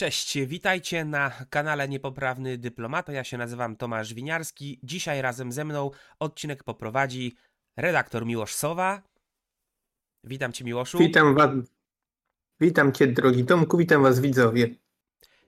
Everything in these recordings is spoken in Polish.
Cześć, witajcie na kanale Niepoprawny Dyplomata. Ja się nazywam Tomasz Winiarski. Dzisiaj razem ze mną odcinek poprowadzi redaktor Miłosz Sowa. Witam cię, Miłoszu. Witam was. Witam cię, drogi Tomku, witam was, widzowie.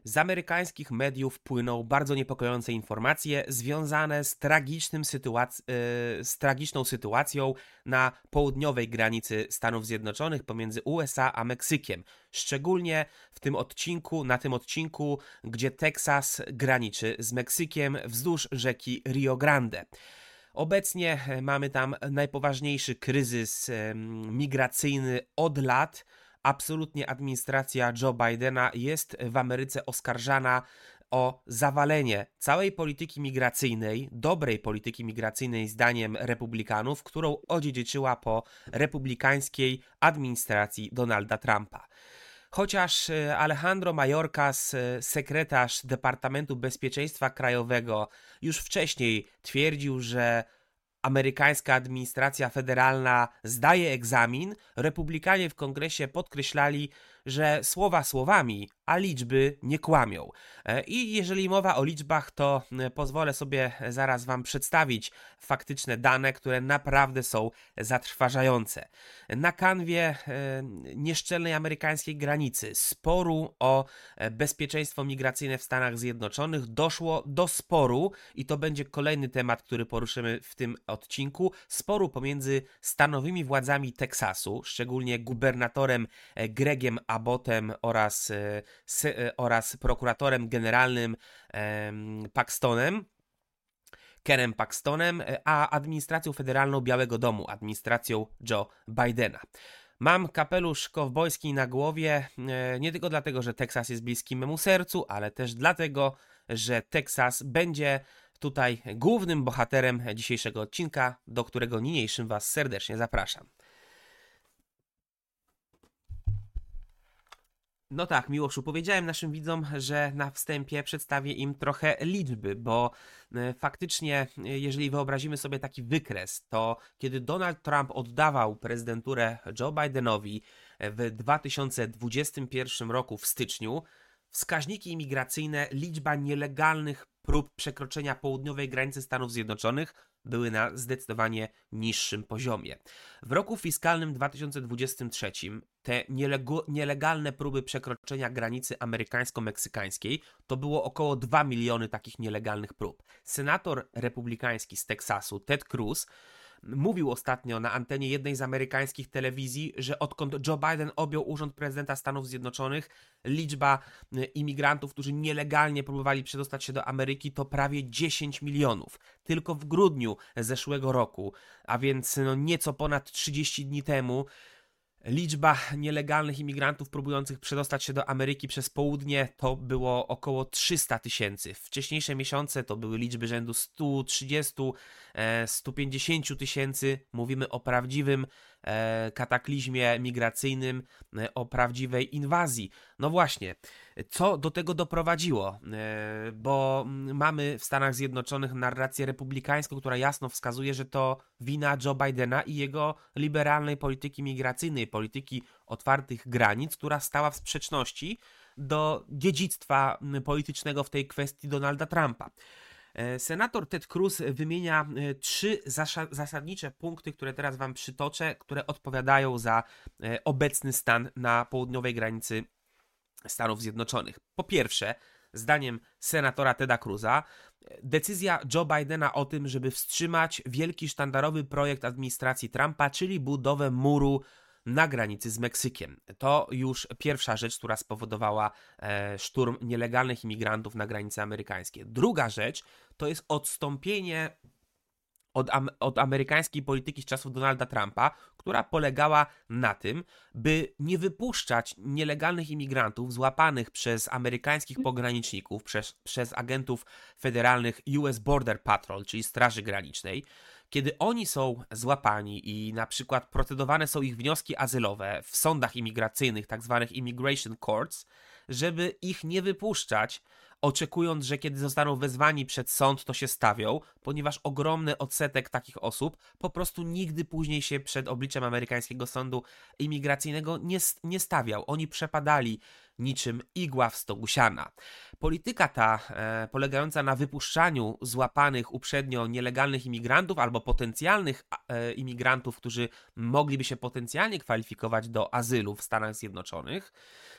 Z amerykańskich mediów płyną bardzo niepokojące informacje związane z, tragicznym sytuac- e, z tragiczną sytuacją na południowej granicy Stanów Zjednoczonych pomiędzy USA a Meksykiem. Szczególnie w tym odcinku, na tym odcinku, gdzie Teksas graniczy z Meksykiem wzdłuż rzeki Rio Grande. Obecnie e, mamy tam najpoważniejszy kryzys migracyjny od lat absolutnie administracja Joe Bidena jest w Ameryce oskarżana o zawalenie całej polityki migracyjnej, dobrej polityki migracyjnej zdaniem republikanów, którą odziedziczyła po republikańskiej administracji Donalda Trumpa. Chociaż e, Alejandro Mayorkas, e, sekretarz Departamentu Bezpieczeństwa Krajowego, już wcześniej twierdził, że amerykańska administracja federalna zdaje egzamin, republikanie w kongresie podkreślali, że słowa słowami, a liczby nie kłamią. E, I jeżeli mowa o liczbach, to e, pozwolę sobie zaraz Wam przedstawić faktyczne dane, które naprawdę są zatrważające. Na kanwie e, nieszczelnej amerykańskiej granicy, sporu o bezpieczeństwo migracyjne w Stanach Zjednoczonych, doszło do sporu, i to będzie kolejny temat, który poruszymy w tym odcinku, sporu pomiędzy stanowymi władzami Teksasu, szczególnie gubernatorem Gregiem Abbotem oraz, e, e, oraz prokuratorem generalnym Paxtonem. Kenem Paxtonem, e, a administracją federalną Białego Domu, administracją Joe Bidena. Mam kapelusz kowbojski na głowie nie tylko dlatego, że Teksas jest bliski memu sercu, ale też dlatego, że Teksas będzie tutaj głównym bohaterem dzisiejszego odcinka, do którego niniejszym Was serdecznie zapraszam. No tak, Miłoszu, powiedziałem naszym widzom, że na wstępie przedstawię im trochę liczby, bo e, faktycznie, e, jeżeli wyobrazimy sobie taki wykres, to kiedy Donald Trump oddawał prezydenturę Joe Bidenowi e, w 2021 roku w styczniu, wskaźniki imigracyjne, liczba nielegalnych prób przekroczenia południowej granicy Stanów Zjednoczonych były na zdecydowanie niższym poziomie. W roku fiskalnym 2023 te nielegalne próby przekroczenia granicy amerykańsko-meksykańskiej to było około 2 miliony takich nielegalnych prób. Senator republikański z Teksasu, Ted Cruz, mówił ostatnio na antenie jednej z amerykańskich telewizji, że odkąd Joe Biden objął urząd prezydenta Stanów Zjednoczonych, liczba y, imigrantów, którzy nielegalnie próbowali przedostać się do Ameryki, to prawie 10 milionów. Tylko w grudniu zeszłego roku, a więc no nieco ponad 30 dni temu, Liczba nielegalnych imigrantów próbujących przedostać się do Ameryki przez południe to było około 300 tysięcy. Wcześniejsze miesiące to były liczby rzędu 130, 150 e, tysięcy. Mówimy o prawdziwym kataklizmie migracyjnym, e, o prawdziwej inwazji. No właśnie, co do tego doprowadziło? E, bo mamy w Stanach Zjednoczonych narrację republikańską, która jasno wskazuje, że to wina Joe Bidena i jego liberalnej polityki migracyjnej, polityki otwartych granic, która stała w sprzeczności do dziedzictwa politycznego w tej kwestii Donalda Trumpa. E, senator Ted Cruz wymienia e, trzy zasadnicze punkty, które teraz Wam przytoczę, które odpowiadają za e, obecny stan na południowej granicy Stanów Zjednoczonych. Po pierwsze, zdaniem senatora Teda Cruza, decyzja Joe Bidena o tym, żeby wstrzymać wielki sztandarowy projekt administracji Trumpa, czyli budowę muru na granicy z Meksykiem. To już pierwsza rzecz, która spowodowała e, szturm nielegalnych imigrantów na granicy amerykańskiej. Druga rzecz to jest odstąpienie od, od, amerykańskiej polityki z czasów Donalda Trumpa, która polegała na tym, by nie wypuszczać nielegalnych imigrantów złapanych przez amerykańskich pograniczników, przez, przez agentów federalnych US Border Patrol, czyli Straży Granicznej, kiedy oni są złapani i na przykład procedowane są ich wnioski azylowe w sądach imigracyjnych, tak zwanych immigration courts, żeby ich nie wypuszczać, oczekując, że kiedy zostaną wezwani przed sąd, to się stawią, ponieważ ogromny odsetek takich osób po prostu nigdy później się przed obliczem amerykańskiego sądu imigracyjnego nie, nie stawiał. Oni przepadali niczym igła w stogu siana. Polityka ta, e, polegająca na wypuszczaniu złapanych uprzednio nielegalnych imigrantów albo potencjalnych e, imigrantów, którzy mogliby się potencjalnie kwalifikować do azylu w Stanach Zjednoczonych,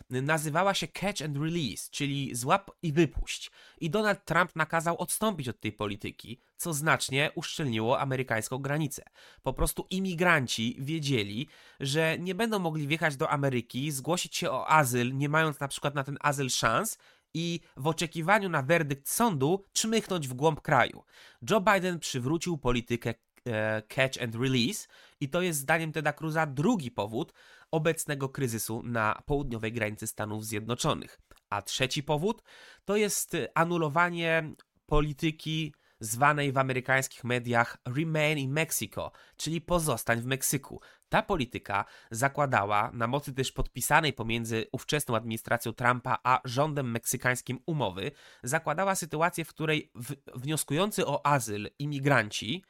nazywała się catch and release, czyli złap i wypuść. I Donald Trump nakazał odstąpić od tej polityki, co znacznie uszczelniło amerykańską granicę. Po prostu imigranci wiedzieli, że nie będą mogli wjechać do Ameryki, zgłosić się o azyl, nie mając na przykład na ten azyl szans, i w oczekiwaniu na werdykt sądu czmychnąć w głąb kraju. Joe Biden przywrócił politykę e, catch and release i to jest zdaniem Teda Cruza drugi powód obecnego kryzysu na południowej granicy Stanów Zjednoczonych. A trzeci powód to jest anulowanie polityki zwanej w amerykańskich mediach Remain in Mexico, czyli pozostań w Meksyku. Ta polityka zakładała, na mocy też podpisanej pomiędzy ówczesną administracją Trumpa a rządem meksykańskim umowy, zakładała sytuację, w której wnioskujący o azyl imigranci,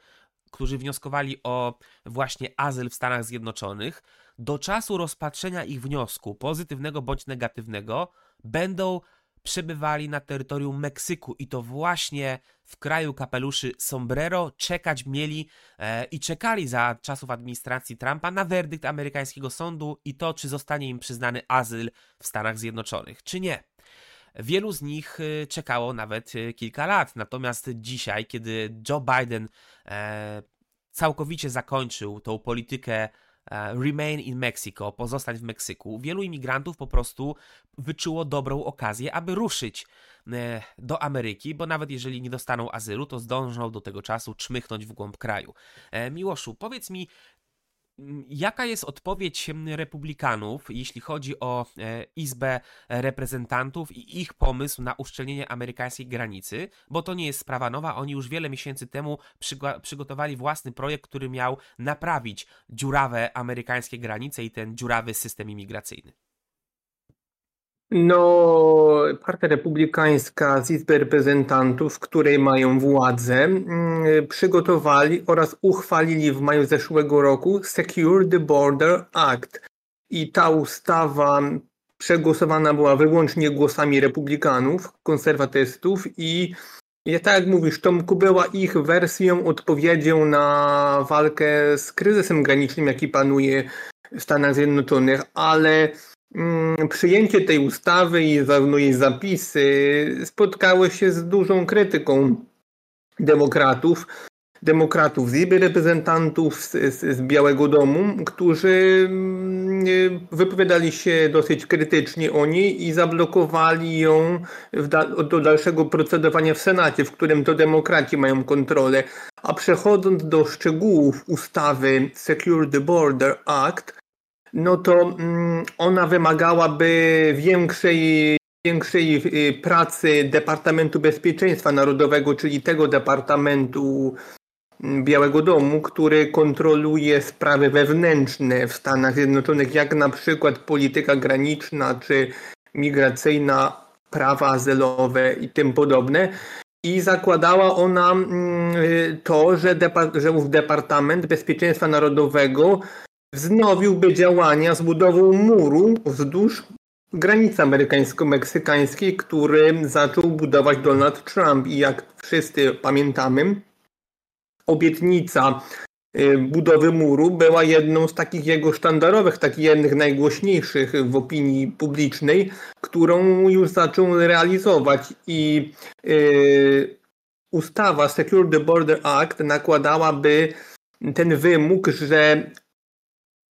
którzy wnioskowali o właśnie azyl w Stanach Zjednoczonych, do czasu rozpatrzenia ich wniosku, pozytywnego bądź negatywnego, będą przebywali na terytorium Meksyku i to właśnie w kraju kapeluszy sombrero czekać mieli e, i czekali za czasów administracji Trumpa na werdykt amerykańskiego sądu i to, czy zostanie im przyznany azyl w Stanach Zjednoczonych, czy nie. Wielu z nich e, czekało nawet e, kilka lat, natomiast dzisiaj, kiedy Joe Biden e, całkowicie zakończył tą politykę remain in Mexico, pozostać w Meksyku, wielu imigrantów po prostu wyczuło dobrą okazję, aby ruszyć e, do Ameryki, bo nawet jeżeli nie dostaną azylu, to zdążą do tego czasu czmychnąć w głąb kraju. E, Miłoszu, powiedz mi, Jaka jest odpowiedź republikanów, jeśli chodzi o e, Izbę Reprezentantów i ich pomysł na uszczelnienie amerykańskiej granicy? Bo to nie jest sprawa nowa. Oni już wiele miesięcy temu przygotowali własny projekt, który miał naprawić dziurawe amerykańskie granice i ten dziurawy system imigracyjny. No, Partia Republikańska z Izby Reprezentantów, której mają władzę, mm, przygotowali oraz uchwalili w maju zeszłego roku Secure the Border Act. I ta ustawa przegłosowana była wyłącznie głosami republikanów, konserwatystów i tak jak mówisz, Tomku, była ich wersją, odpowiedzią na walkę z kryzysem granicznym, jaki panuje w Stanach Zjednoczonych, ale przyjęcie tej ustawy i zarówno jej zapisy spotkały się z dużą krytyką demokratów, demokratów z Izby Reprezentantów, z, z, Białego Domu, którzy mm, wypowiadali się dosyć krytycznie o niej i zablokowali ją da, do dalszego procedowania w Senacie, w którym to demokraci mają kontrolę. A przechodząc do szczegółów ustawy Secure the Border Act, no to mm, ona wymagałaby większej, większej y, pracy Departamentu Bezpieczeństwa Narodowego, czyli tego Departamentu mm, Białego Domu, który kontroluje sprawy wewnętrzne w Stanach Zjednoczonych, jak na przykład polityka graniczna czy migracyjna, prawa azylowe i tym podobne. I zakładała ona mm, y, to, że, depart- że Departament Bezpieczeństwa Narodowego wznowiłby działania z budową muru wzdłuż granicy amerykańsko-meksykańskiej, który zaczął budować Donald Trump. I jak wszyscy pamiętamy, obietnica y, budowy muru była jedną z takich jego sztandarowych, takich jednych najgłośniejszych w opinii publicznej, którą już zaczął realizować i yy, ustawa Secure the Border Act nakładałaby ten wymóg, że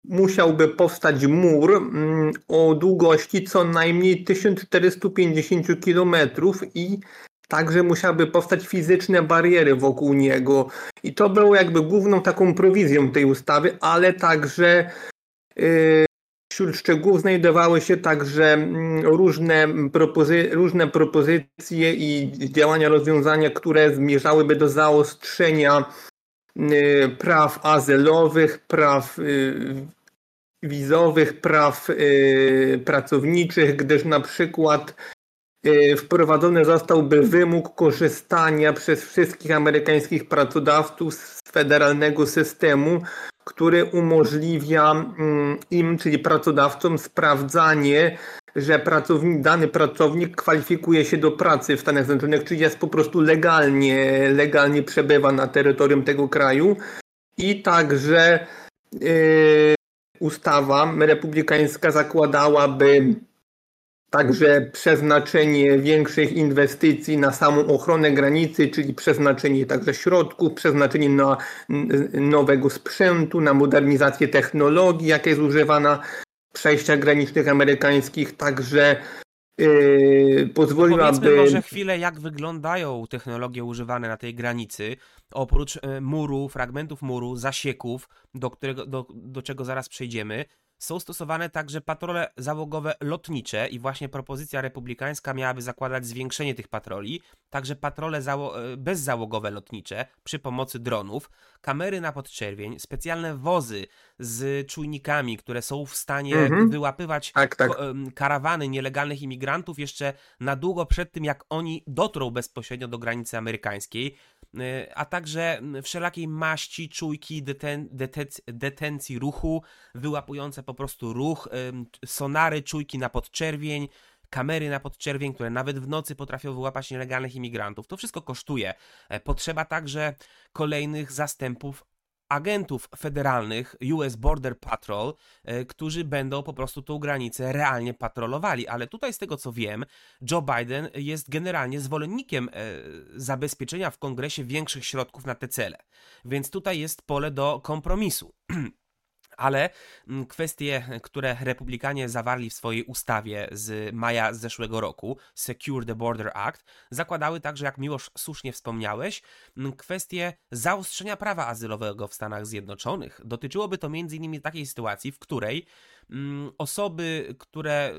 musiałby powstać mur mm, o długości co najmniej 1450 km i także musiały powstać fizyczne bariery wokół niego. I to było jakby główną taką prowizją tej ustawy, ale także yy, wśród szczegółów znajdowały się także mm, różne, propozy różne propozycje i działania, rozwiązania, które zmierzałyby do zaostrzenia Y, praw azylowych, praw y, wizowych, praw y, pracowniczych, gdyż na przykład y, wprowadzony zostałby wymóg korzystania przez wszystkich amerykańskich pracodawców z federalnego systemu, który umożliwia mm, im, czyli pracodawcom, sprawdzanie, że pracownik, dany pracownik kwalifikuje się do pracy w Stanach Zjednoczonych, czyli jest po prostu legalnie, legalnie przebywa na terytorium tego kraju. I także yy, ustawa republikańska zakładałaby Także przeznaczenie większych inwestycji na samą ochronę granicy, czyli przeznaczenie także środków, przeznaczenie na nowego sprzętu, na modernizację technologii, jaka jest używana przejściach granicznych amerykańskich, także yy, pozwoliłaby... Powiedzmy może chwilę, jak wyglądają technologie używane na tej granicy. Oprócz e, muru, fragmentów muru, zasieków, do, którego, do, do czego zaraz przejdziemy, są stosowane także patrole załogowe lotnicze i właśnie propozycja republikańska miałaby zakładać zwiększenie tych patroli, także patrole zało e, bezzałogowe lotnicze przy pomocy dronów, kamery na podczerwień, specjalne wozy z czujnikami, które są w stanie mhm. wyłapywać tak, tak. karawany nielegalnych imigrantów jeszcze na długo przed tym, jak oni dotrą bezpośrednio do granicy amerykańskiej. Y, a także wszelakiej maści, czujki, deten, detenc, detencji ruchu, wyłapujące po prostu ruch, sonary, czujki na podczerwień, kamery na podczerwień, które nawet w nocy potrafią wyłapać nielegalnych imigrantów. To wszystko kosztuje. E, potrzeba także kolejnych zastępów agentów federalnych US Border Patrol, e, którzy będą po prostu tą granicę realnie patrolowali. Ale tutaj, z tego co wiem, Joe Biden jest generalnie zwolennikiem e, zabezpieczenia w kongresie większych środków na te cele. Więc tutaj jest pole do kompromisu. ale mm, kwestie, które republikanie zawarli w swojej ustawie z maja zeszłego roku, Secure the Border Act, zakładały także, jak Miłosz słusznie wspomniałeś, mm, kwestie zaostrzenia prawa azylowego w Stanach Zjednoczonych. Dotyczyłoby to m.in. takiej sytuacji, w której mm, osoby, które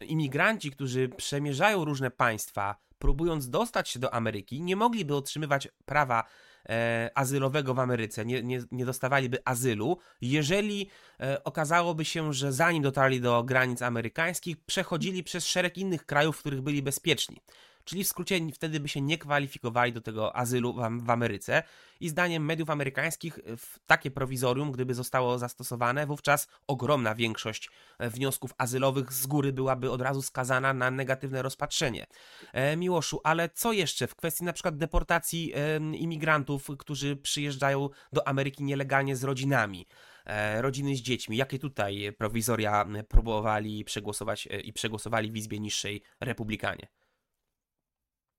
imigranci, którzy przemierzają różne państwa, próbując dostać się do Ameryki, nie mogliby otrzymywać prawa e, azylowego w Ameryce, nie, nie, nie dostawaliby azylu, jeżeli e, okazałoby się, że zanim dotarli do granic amerykańskich, przechodzili przez szereg innych krajów, w których byli bezpieczni. Czyli w skrócie wtedy by się nie kwalifikowali do tego azylu w, Ameryce. I zdaniem mediów amerykańskich takie prowizorium, gdyby zostało zastosowane, wówczas ogromna większość e, wniosków azylowych z góry byłaby od razu skazana na negatywne rozpatrzenie. E, Miłoszu, ale co jeszcze w kwestii na przykład deportacji e, imigrantów, którzy przyjeżdżają do Ameryki nielegalnie z rodzinami? E, rodziny z dziećmi. Jakie tutaj prowizoria próbowali przegłosować e, i przegłosowali w Izbie Niższej Republikanie?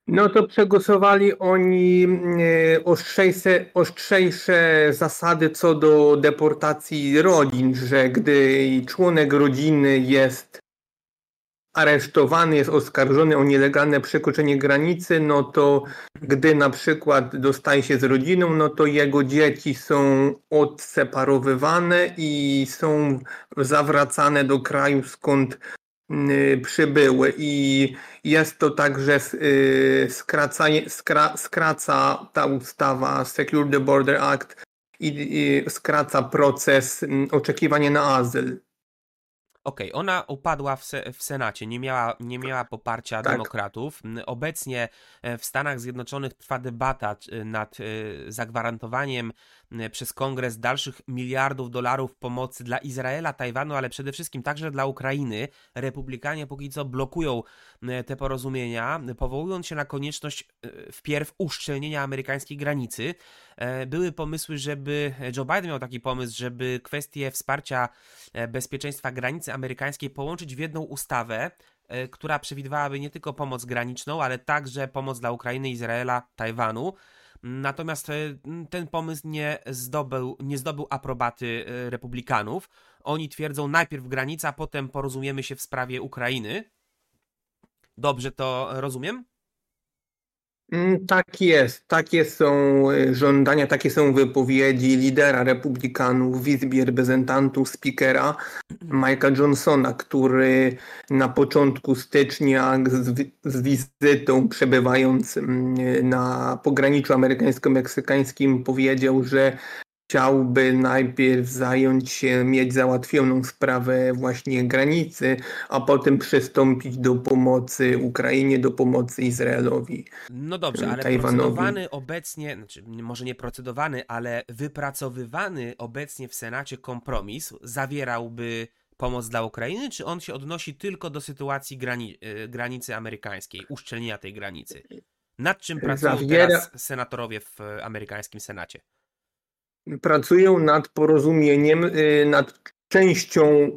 No to przegłosowali oni e, ostrzejsze, ostrzejsze zasady co do deportacji rodzin, że gdy członek rodziny jest aresztowany, jest oskarżony o nielegalne przekroczenie granicy, no to gdy na przykład dostaje się z rodziną, no to jego dzieci są odseparowywane i są zawracane do kraju, skąd przybyły i jest to także y, skracanie, skra, skraca ta ustawa Secure the Border Act i, i skraca proces mm, oczekiwania na azyl. Okej, okay, ona upadła w, se w, Senacie, nie miała, nie miała poparcia tak. demokratów. Obecnie e, w Stanach Zjednoczonych trwa debata nad e, zagwarantowaniem przez kongres dalszych miliardów dolarów pomocy dla Izraela, Tajwanu, ale przede wszystkim także dla Ukrainy. Republikanie póki co blokują te porozumienia, powołując się na konieczność e, wpierw uszczelnienia amerykańskiej granicy. Były pomysły, żeby Joe Biden miał taki pomysł, żeby kwestie wsparcia bezpieczeństwa granicy amerykańskiej połączyć w jedną ustawę, e, która przewidywałaby nie tylko pomoc graniczną, ale także pomoc dla Ukrainy, Izraela, Tajwanu. Natomiast e, ten pomysł nie zdobył, nie zdobył aprobaty e, republikanów. Oni twierdzą najpierw granica, potem porozumiemy się w sprawie Ukrainy. Dobrze to rozumiem? Mm, tak jest. Takie są y, żądania, takie są wypowiedzi lidera republikanów w Izbie Reprezentantów, speakera Mike'a Johnsona, który na początku stycznia z, z wizytą przebywając mm, na pograniczu amerykańsko-meksykańskim powiedział, że chciałby najpierw zająć się, mieć załatwioną sprawę właśnie granicy, a potem przystąpić do pomocy Ukrainie, do pomocy Izraelowi. No dobrze, ale Tajwanowi. procedowany obecnie, znaczy może nie procedowany, ale wypracowywany obecnie w Senacie kompromis zawierałby pomoc dla Ukrainy, czy on się odnosi tylko do sytuacji grani y, granicy amerykańskiej, uszczelnienia tej granicy? Nad czym pracują Zawiera- teraz senatorowie w amerykańskim Senacie? Pracują nad porozumieniem, y, nad częścią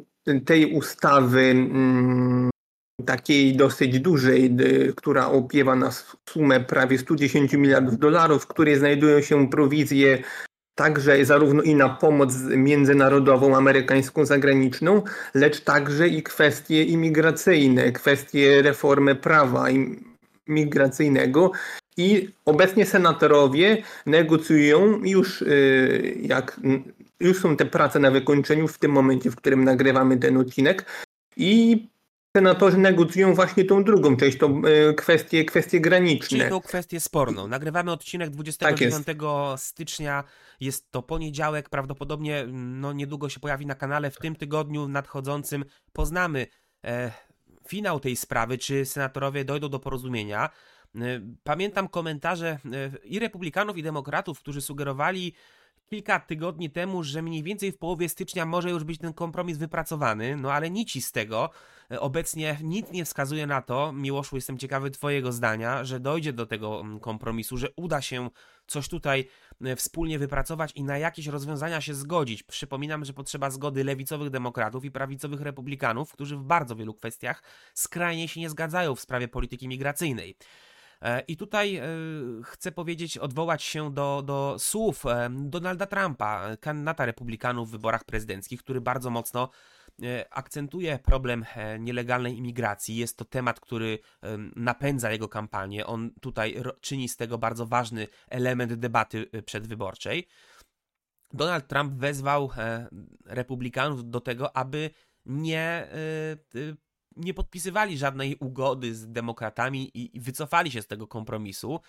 tej ustawy, mm, takiej dosyć dużej, y, która opiewa na sumę prawie 110 miliardów dolarów, w której znajdują się prowizje także zarówno i na pomoc międzynarodową, amerykańską, zagraniczną, lecz także i kwestie imigracyjne, kwestie reformy prawa migracyjnego. I obecnie senatorowie negocjują już y, jak już są te prace na wykończeniu w tym momencie, w którym nagrywamy ten odcinek i senatorzy negocjują właśnie tą drugą część, tą y, kwestie, kwestie Czyli graniczne. tą kwestię sporną. Nagrywamy odcinek 29 stycznia, jest to poniedziałek, prawdopodobnie no, niedługo się pojawi na kanale. W tym tygodniu nadchodzącym poznamy e, finał tej sprawy, czy senatorowie dojdą do porozumienia. E, Pamiętam komentarze e, i republikanów, i demokratów, którzy sugerowali kilka tygodni temu, że mniej więcej w połowie stycznia może już być ten kompromis wypracowany, no ale nic z tego. E, Obecnie nic nie wskazuje na to, Miłoszu, jestem ciekawy Twojego zdania, że dojdzie do tego mm, kompromisu, że uda się coś tutaj wspólnie wypracować i na jakieś rozwiązania się zgodzić. Przypominam, że potrzeba zgody lewicowych demokratów i prawicowych republikanów, którzy w bardzo wielu kwestiach skrajnie się nie zgadzają w sprawie polityki migracyjnej. E, I tutaj e, chcę powiedzieć, odwołać się do, do słów e, Donalda Trumpa, kandydata republikanów w wyborach prezydenckich, który bardzo mocno akcentuje problem nielegalnej imigracji. Jest to temat, który napędza jego kampanię. On tutaj czyni z tego bardzo ważny element debaty przedwyborczej. Donald Trump wezwał republikanów do tego, aby nie, nie podpisywali żadnej ugody z demokratami i, wycofali się z tego kompromisu,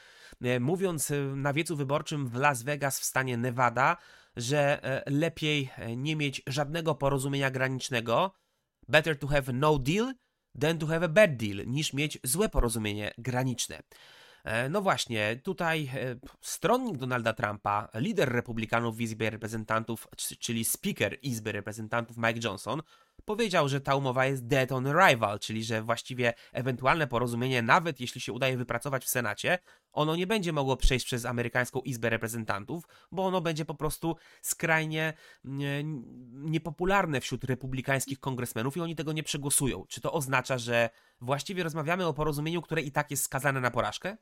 e, mówiąc e, na wiecu wyborczym w Las Vegas w stanie Nevada, że e, lepiej nie mieć żadnego porozumienia granicznego, better to have no deal than to have a bad deal, niż mieć złe porozumienie graniczne. No właśnie, tutaj stronnik Donalda Trumpa, lider republikanów w Izbie Reprezentantów, czyli speaker Izby Reprezentantów Mike Johnson, powiedział, że ta umowa jest dead on arrival, czyli że właściwie ewentualne porozumienie, nawet jeśli się udaje wypracować w Senacie, ono nie będzie mogło przejść przez amerykańską Izbę Reprezentantów, bo ono będzie po prostu skrajnie nie, niepopularne wśród republikańskich kongresmenów i oni tego nie przegłosują. Czy to oznacza, że właściwie rozmawiamy o porozumieniu, które i tak jest skazane na porażkę?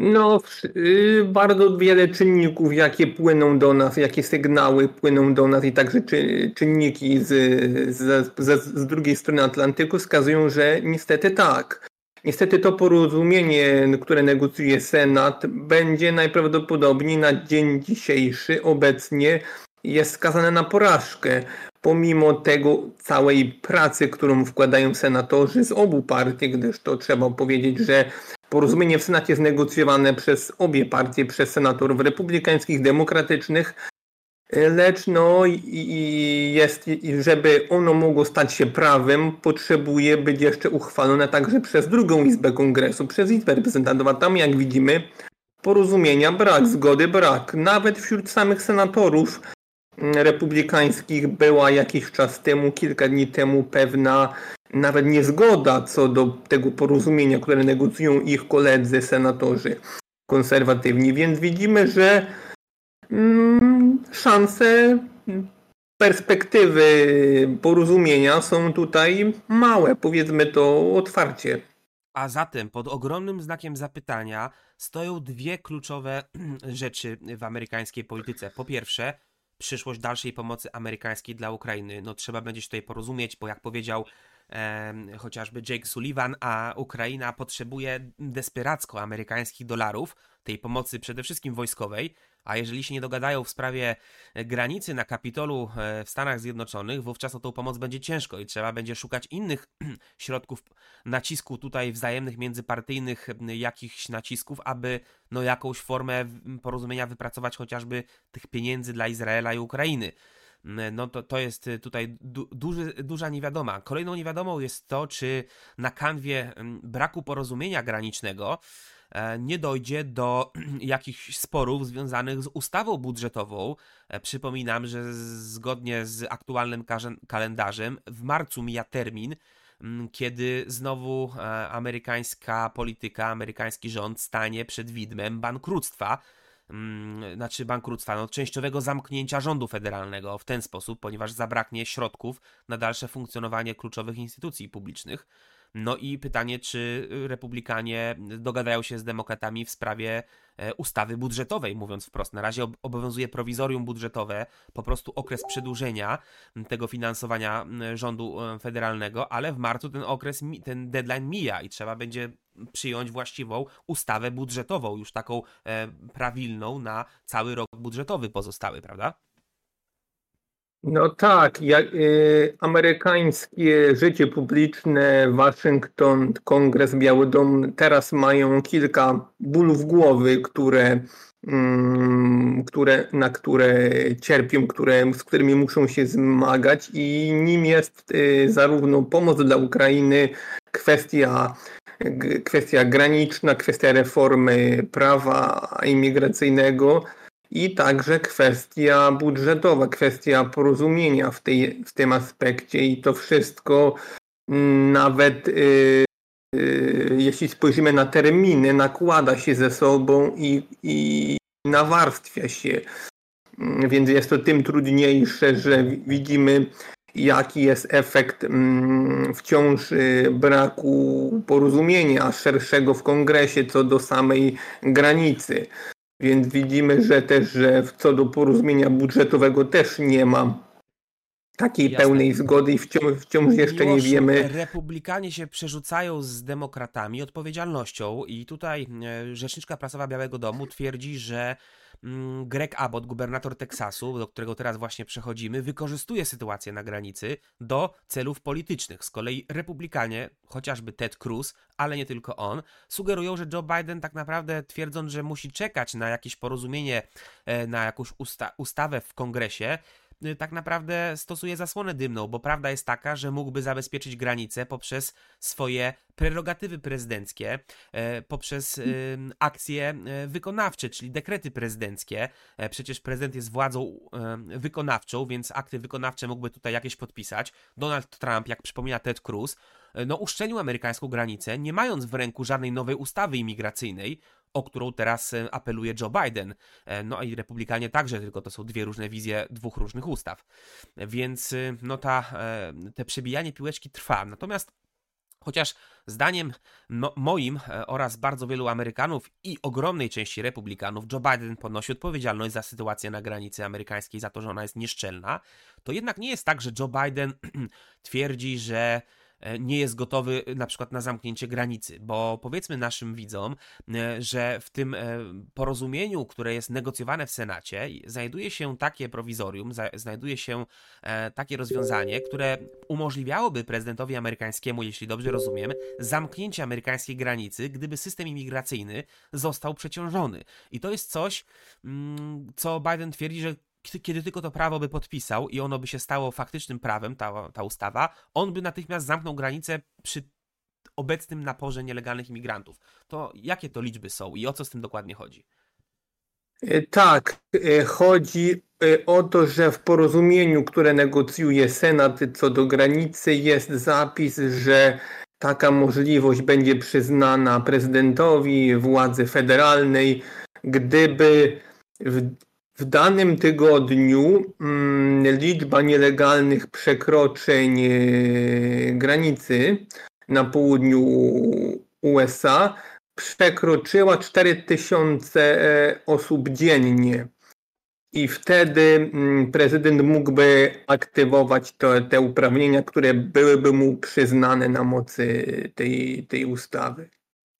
No, y, bardzo wiele czynników, jakie płyną do nas, jakie sygnały płyną do nas i także czy, czynniki z, z, z, z drugiej strony Atlantyku wskazują, że niestety tak. Niestety to porozumienie, które negocjuje Senat, będzie najprawdopodobniej na dzień dzisiejszy obecnie jest skazane na porażkę. Pomimo tego całej pracy, którą wkładają senatorzy z obu partii, gdyż to trzeba powiedzieć, że Porozumienie w Senacie jest negocjowane przez obie partie, przez senatorów republikańskich, demokratycznych, lecz no i- jest, żeby ono mogło stać się prawem, potrzebuje być jeszcze uchwalone także przez drugą Izbę Kongresu, przez Izbę Reprezentantów, tam jak widzimy porozumienia brak, zgody brak. Nawet wśród samych senatorów mm, republikańskich była jakiś czas temu, kilka dni temu pewna nawet niezgoda co do tego porozumienia, które negocjują ich koledzy senatorzy konserwatywni, więc widzimy, że mm, szanse, perspektywy porozumienia są tutaj małe, powiedzmy to otwarcie. A zatem pod ogromnym znakiem zapytania stoją dwie kluczowe rzeczy w amerykańskiej polityce. Po pierwsze, przyszłość dalszej pomocy amerykańskiej dla Ukrainy. No trzeba będzie się tutaj porozumieć, bo jak powiedział chociażby Jake Sullivan, a Ukraina potrzebuje desperacko amerykańskich dolarów, tej pomocy przede wszystkim wojskowej. A jeżeli się nie dogadają w sprawie granicy na Kapitolu e, w Stanach Zjednoczonych, wówczas o tą pomoc będzie ciężko i trzeba będzie szukać innych środków nacisku tutaj wzajemnych, międzypartyjnych jakichś nacisków, aby no jakąś formę porozumienia wypracować chociażby tych pieniędzy dla Izraela i Ukrainy no to, to jest tutaj du, duży, duża niewiadoma. Kolejną niewiadomą jest to, czy na kanwie braku porozumienia granicznego E, nie dojdzie do jakichś sporów związanych z ustawą budżetową. E, przypominam, że zgodnie z aktualnym kalendarzem w marcu mija termin, kiedy znowu e, amerykańska polityka, amerykański rząd stanie przed widmem bankructwa znaczy bankructwa, no, częściowego zamknięcia rządu federalnego w ten sposób, ponieważ zabraknie środków na dalsze funkcjonowanie kluczowych instytucji publicznych. No i pytanie, czy republikanie dogadają się z demokratami w sprawie e, ustawy budżetowej, mówiąc wprost. Na razie obowiązuje prowizorium budżetowe, po prostu okres przedłużenia tego finansowania rządu e, federalnego, ale w marcu ten okres, ten deadline mija i trzeba będzie przyjąć właściwą ustawę budżetową, już taką e, prawilną na cały rok budżetowy pozostały, prawda? No tak, jak, y, amerykańskie życie publiczne, Waszyngton, Kongres, Biały Dom teraz mają kilka bólów głowy, które, mm, które, na które cierpią, które, z którymi muszą się zmagać i nim jest y, zarówno pomoc dla Ukrainy, kwestia, kwestia graniczna, kwestia reformy prawa imigracyjnego, i także kwestia budżetowa, kwestia porozumienia w, tej, w tym aspekcie i to wszystko mm, nawet yy, yy, jeśli spojrzymy na terminy, nakłada się ze sobą i, i nawarstwia się. Mm, więc jest to tym trudniejsze, że widzimy, jaki jest efekt mm, wciąż y, braku porozumienia szerszego w kongresie co do samej granicy. Więc widzimy, że też, że co do porozumienia budżetowego też nie ma takiej Jasne. pełnej zgody i wciąż, wciąż jeszcze nie wiemy. Republikanie się przerzucają z demokratami odpowiedzialnością i tutaj e, rzeczniczka prasowa Białego Domu twierdzi, że Greg Abbott, gubernator Teksasu, do którego teraz właśnie przechodzimy, wykorzystuje sytuację na granicy do celów politycznych. Z kolei republikanie, chociażby Ted Cruz, ale nie tylko on, sugerują, że Joe Biden tak naprawdę twierdząc, że musi czekać na jakieś porozumienie, e, na jakąś usta ustawę w kongresie, tak naprawdę stosuje zasłonę dymną, bo prawda jest taka, że mógłby zabezpieczyć granicę poprzez swoje prerogatywy prezydenckie, e, poprzez y, akcje e, wykonawcze, czyli dekrety prezydenckie. E, przecież prezydent jest władzą wykonawczą, więc akty wykonawcze mógłby tutaj jakieś podpisać. Donald Trump, jak przypomina Ted Cruz, no, uszczelnił amerykańską granicę, nie mając w ręku żadnej nowej ustawy imigracyjnej, o którą teraz e, apeluje Joe Biden. E, no i republikanie także, tylko to są dwie różne wizje dwóch różnych ustaw. Więc e, no ta, te przebijanie piłeczki trwa. Natomiast Chociaż zdaniem no, moim oraz bardzo wielu Amerykanów i ogromnej części Republikanów Joe Biden ponosi odpowiedzialność za sytuację na granicy amerykańskiej, za to, że ona jest nieszczelna, to jednak nie jest tak, że Joe Biden twierdzi, że nie jest gotowy na przykład na zamknięcie granicy, bo powiedzmy naszym widzom, e, że w tym e, porozumieniu, które jest negocjowane w Senacie, znajduje się takie prowizorium, znajduje się takie rozwiązanie, które umożliwiałoby prezydentowi amerykańskiemu, jeśli dobrze rozumiem, zamknięcie amerykańskiej granicy, gdyby system imigracyjny został przeciążony. I to jest coś, mm, co Biden twierdzi, że kiedy tylko to prawo by podpisał i ono by się stało faktycznym prawem, ta, ta ustawa, on by natychmiast zamknął granicę przy obecnym naporze nielegalnych imigrantów. To jakie to liczby są i o co z tym dokładnie chodzi? E, tak, e, chodzi e, o to, że w porozumieniu, które negocjuje Senat co do granicy, jest zapis, że taka możliwość będzie przyznana prezydentowi władzy federalnej, gdyby w w danym tygodniu mm, liczba nielegalnych przekroczeń e, granicy na południu USA przekroczyła 4000 e, osób dziennie. I wtedy mm, prezydent mógłby aktywować to, te uprawnienia, które byłyby mu przyznane na mocy tej, tej ustawy.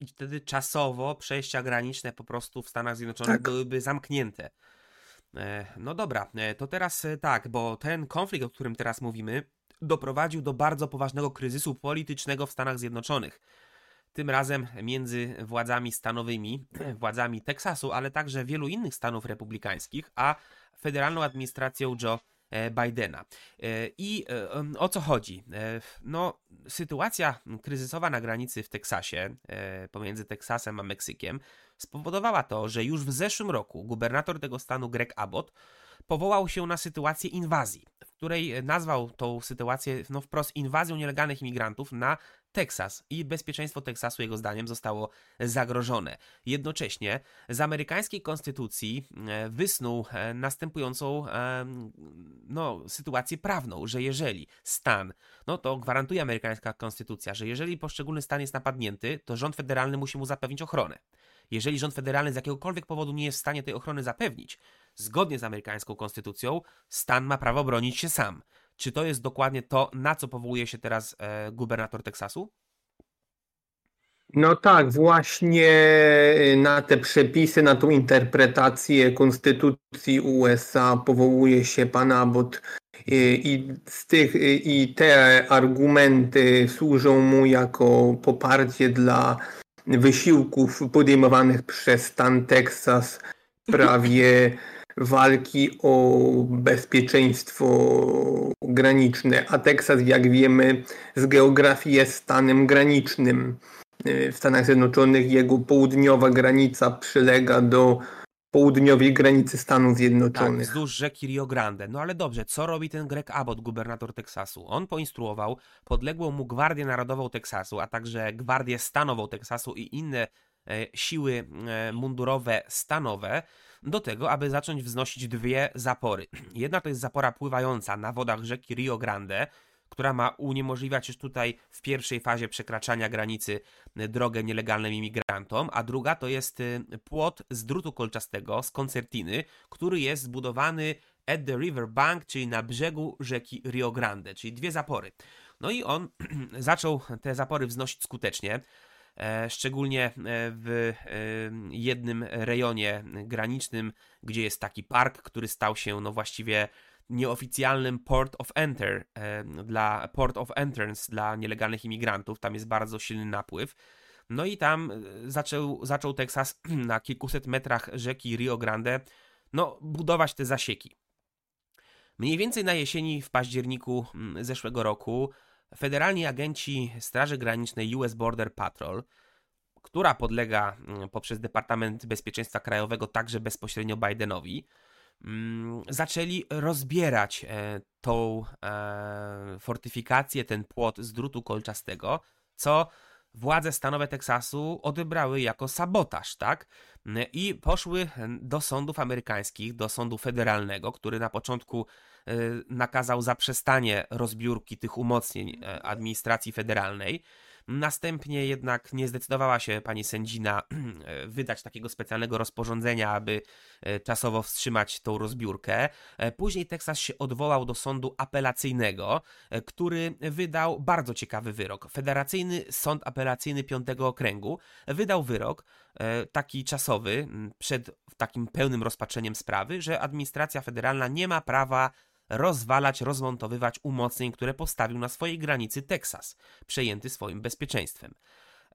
I wtedy czasowo przejścia graniczne po prostu w Stanach Zjednoczonych tak. byłyby zamknięte. No dobra, to teraz tak, bo ten konflikt, o którym teraz mówimy, doprowadził do bardzo poważnego kryzysu politycznego w Stanach Zjednoczonych. Tym razem między władzami stanowymi, władzami Teksasu, ale także wielu innych stanów republikańskich, a federalną administracją Joe e, Bidena. E, I e, o co chodzi? No, sytuacja kryzysowa na granicy w Teksasie, pomiędzy Teksasem a Meksykiem, spowodowała to, że już w zeszłym roku gubernator tego stanu Greg Abbott powołał się na sytuację inwazji, w której nazwał tą sytuację no, wprost inwazją nielegalnych imigrantów na Teksas i bezpieczeństwo Teksasu, jego zdaniem, zostało zagrożone. Jednocześnie z amerykańskiej konstytucji e, wysnuł e, następującą e, no, sytuację prawną, że jeżeli stan, no to gwarantuje amerykańska konstytucja, że jeżeli poszczególny stan jest napadnięty, to rząd federalny musi mu zapewnić ochronę. Jeżeli rząd federalny z jakiegokolwiek powodu nie jest w stanie tej ochrony zapewnić, zgodnie z amerykańską konstytucją, stan ma prawo bronić się sam. Czy to jest dokładnie to, na co powołuje się teraz e, gubernator Teksasu? No tak, właśnie e, na te przepisy, na tą interpretację Konstytucji USA powołuje się pan Abbott e, i, z tych, e, i te argumenty służą mu jako poparcie dla wysiłków podejmowanych przez stan Teksas w sprawie walki o bezpieczeństwo graniczne, a Teksas, jak wiemy, z geografii jest stanem granicznym. W Stanach Zjednoczonych jego południowa granica przylega do południowej granicy Stanów Zjednoczonych. Tak, wzdłuż rzeki Rio Grande. No ale dobrze, co robi ten Greg Abbott, gubernator Teksasu? On poinstruował podległą mu Gwardię Narodową Teksasu, a także Gwardię Stanową Teksasu i inne e, siły e, mundurowe stanowe, do tego, aby zacząć wznosić dwie zapory. Jedna to jest zapora pływająca na wodach rzeki Rio Grande, która ma uniemożliwiać już tutaj w pierwszej fazie przekraczania granicy y, drogę nielegalnym imigrantom, a druga to jest y, płot z drutu kolczastego, z koncertiny, który jest zbudowany at the river bank, czyli na brzegu rzeki Rio Grande, czyli dwie zapory. No i on zaczął te zapory wznosić skutecznie. E, szczególnie e, w e, jednym rejonie granicznym, gdzie jest taki park, który stał się no właściwie nieoficjalnym port of enter dla port of entrance dla nielegalnych imigrantów. Tam jest bardzo silny napływ. No i tam zaczął, zaczął Teksas na kilkuset metrach rzeki Rio Grande no, budować te zasieki. Mniej więcej na jesieni w październiku mm, zeszłego roku federalni agenci Straży Granicznej US Border Patrol, która podlega mm, poprzez Departament Bezpieczeństwa Krajowego także bezpośrednio Bidenowi, mm, zaczęli rozbierać e, tą e, fortyfikację, ten płot z drutu kolczastego, co władze stanowe Teksasu odebrały jako sabotaż, tak? I poszły do sądów amerykańskich, do sądu federalnego, który na początku e, nakazał zaprzestanie rozbiórki tych umocnień e, administracji federalnej. Następnie jednak nie zdecydowała się pani sędzina wydać takiego specjalnego rozporządzenia, aby e, czasowo wstrzymać tą rozbiórkę. E, później Teksas się odwołał do sądu apelacyjnego, e, który wydał bardzo ciekawy wyrok. Federacyjny Sąd Apelacyjny Piątego Okręgu wydał wyrok, taki czasowy, przed takim pełnym rozpatrzeniem sprawy, że administracja federalna nie ma prawa rozwalać, rozmontowywać umocnień, które postawił na swojej granicy Teksas, przejęty swoim bezpieczeństwem.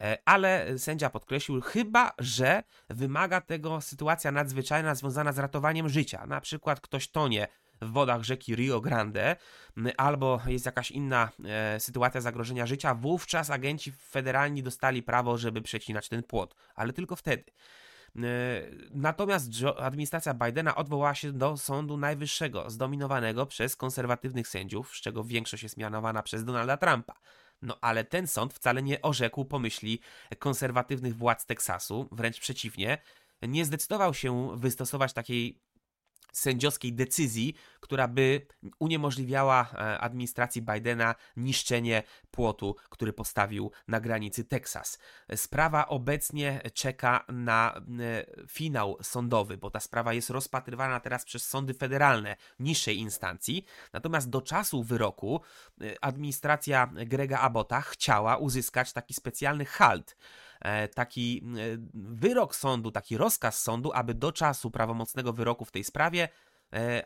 E, ale sędzia podkreślił, chyba że wymaga tego sytuacja nadzwyczajna związana z ratowaniem życia. Na przykład ktoś tonie w wodach rzeki Rio Grande, albo jest jakaś inna e, sytuacja zagrożenia życia, wówczas agenci federalni dostali prawo, żeby przecinać ten płot, ale tylko wtedy. E, natomiast administracja Bidena odwołała się do Sądu Najwyższego, zdominowanego przez konserwatywnych sędziów, z czego większość jest mianowana przez Donalda Trumpa. No ale ten sąd wcale nie orzekł pomyśli konserwatywnych władz Teksasu, wręcz przeciwnie, nie zdecydował się wystosować takiej sędziowskiej decyzji, która by uniemożliwiała e, administracji Bidena niszczenie płotu, który postawił na granicy Teksas. Sprawa obecnie czeka na e, finał sądowy, bo ta sprawa jest rozpatrywana teraz przez sądy federalne niższej instancji. Natomiast do czasu wyroku e, administracja Grega Abota chciała uzyskać taki specjalny halt taki wyrok sądu, taki rozkaz sądu, aby do czasu prawomocnego wyroku w tej sprawie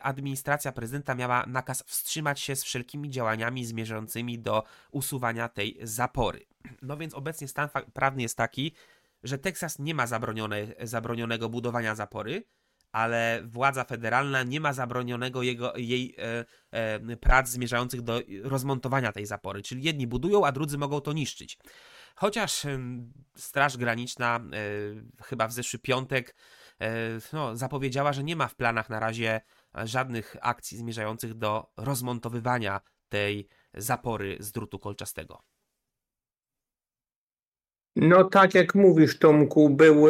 administracja prezydenta miała nakaz wstrzymać się z wszelkimi działaniami zmierzającymi do usuwania tej zapory. No więc obecnie stan prawny jest taki, że Teksas nie ma zabronione, zabronionego budowania zapory, ale władza federalna nie ma zabronionego jego, jej e, e, prac zmierzających do rozmontowania tej zapory. Czyli jedni budują, a drudzy mogą to niszczyć. Chociaż e, Straż Graniczna e, chyba w zeszły piątek e, no, zapowiedziała, że nie ma w planach na razie żadnych akcji zmierzających do rozmontowywania tej zapory z drutu kolczastego. No tak jak mówisz Tomku, był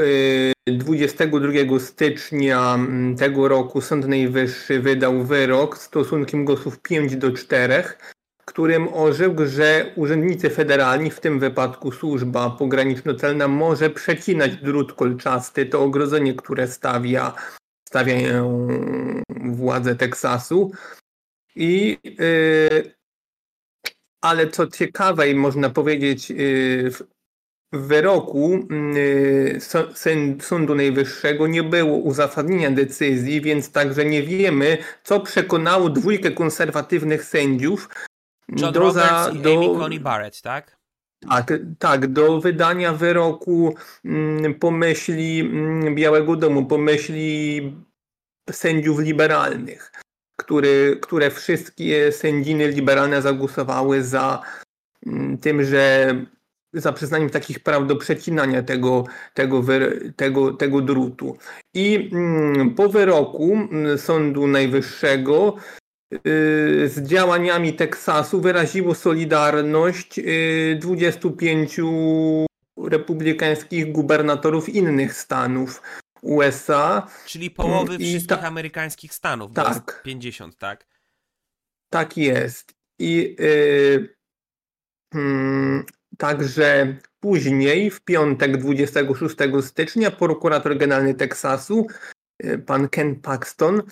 22 stycznia tego roku Sąd Najwyższy wydał wyrok stosunkiem głosów 5 do 4, którym orzekł, że urzędnicy federalni, w tym wypadku służba pograniczno-celna, może przecinać drut kolczasty, to ogrodzenie, które stawia, stawiają władze Teksasu. I yy, ale co ciekawe i można powiedzieć, yy, w wyroku mm, Sądu Najwyższego nie było uzasadnienia decyzji, więc także nie wiemy, co przekonało dwójkę konserwatywnych sędziów John do, za, do, Amy Coney Barrett, tak? Tak, tak, do wydania wyroku mm, pomyśli mm, Białego Domu, pomyśli sędziów liberalnych, który, które wszystkie sędziny liberalne zagłosowały za tym, że za przyznaniem takich praw do przecinania tego, tego, tego, tego drutu. I mm, po wyroku mm, Sądu Najwyższego z działaniami Teksasu wyraziło solidarność 25 y, republikańskich gubernatorów innych stanów USA. Czyli połowy wszystkich ta... amerykańskich stanów. Tak. 50, tak? Tak jest. I yy, Także później, w piątek 26 stycznia, prokurator generalny Teksasu, pan Ken Paxton,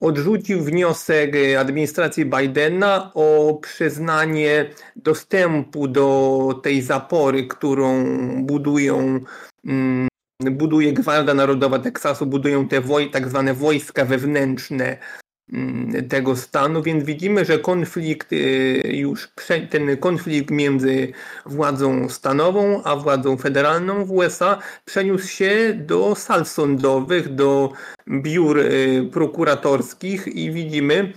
odrzucił wniosek administracji Bidena o przyznanie dostępu do tej zapory, którą budują mm, buduje Gwarda Narodowa Teksasu, budują te woj, tak zwane wojska wewnętrzne tego stanu, więc widzimy, że konflikt y, już, ten konflikt między władzą stanową a władzą federalną w USA przeniósł się do sal sądowych, do biur y, prokuratorskich i widzimy,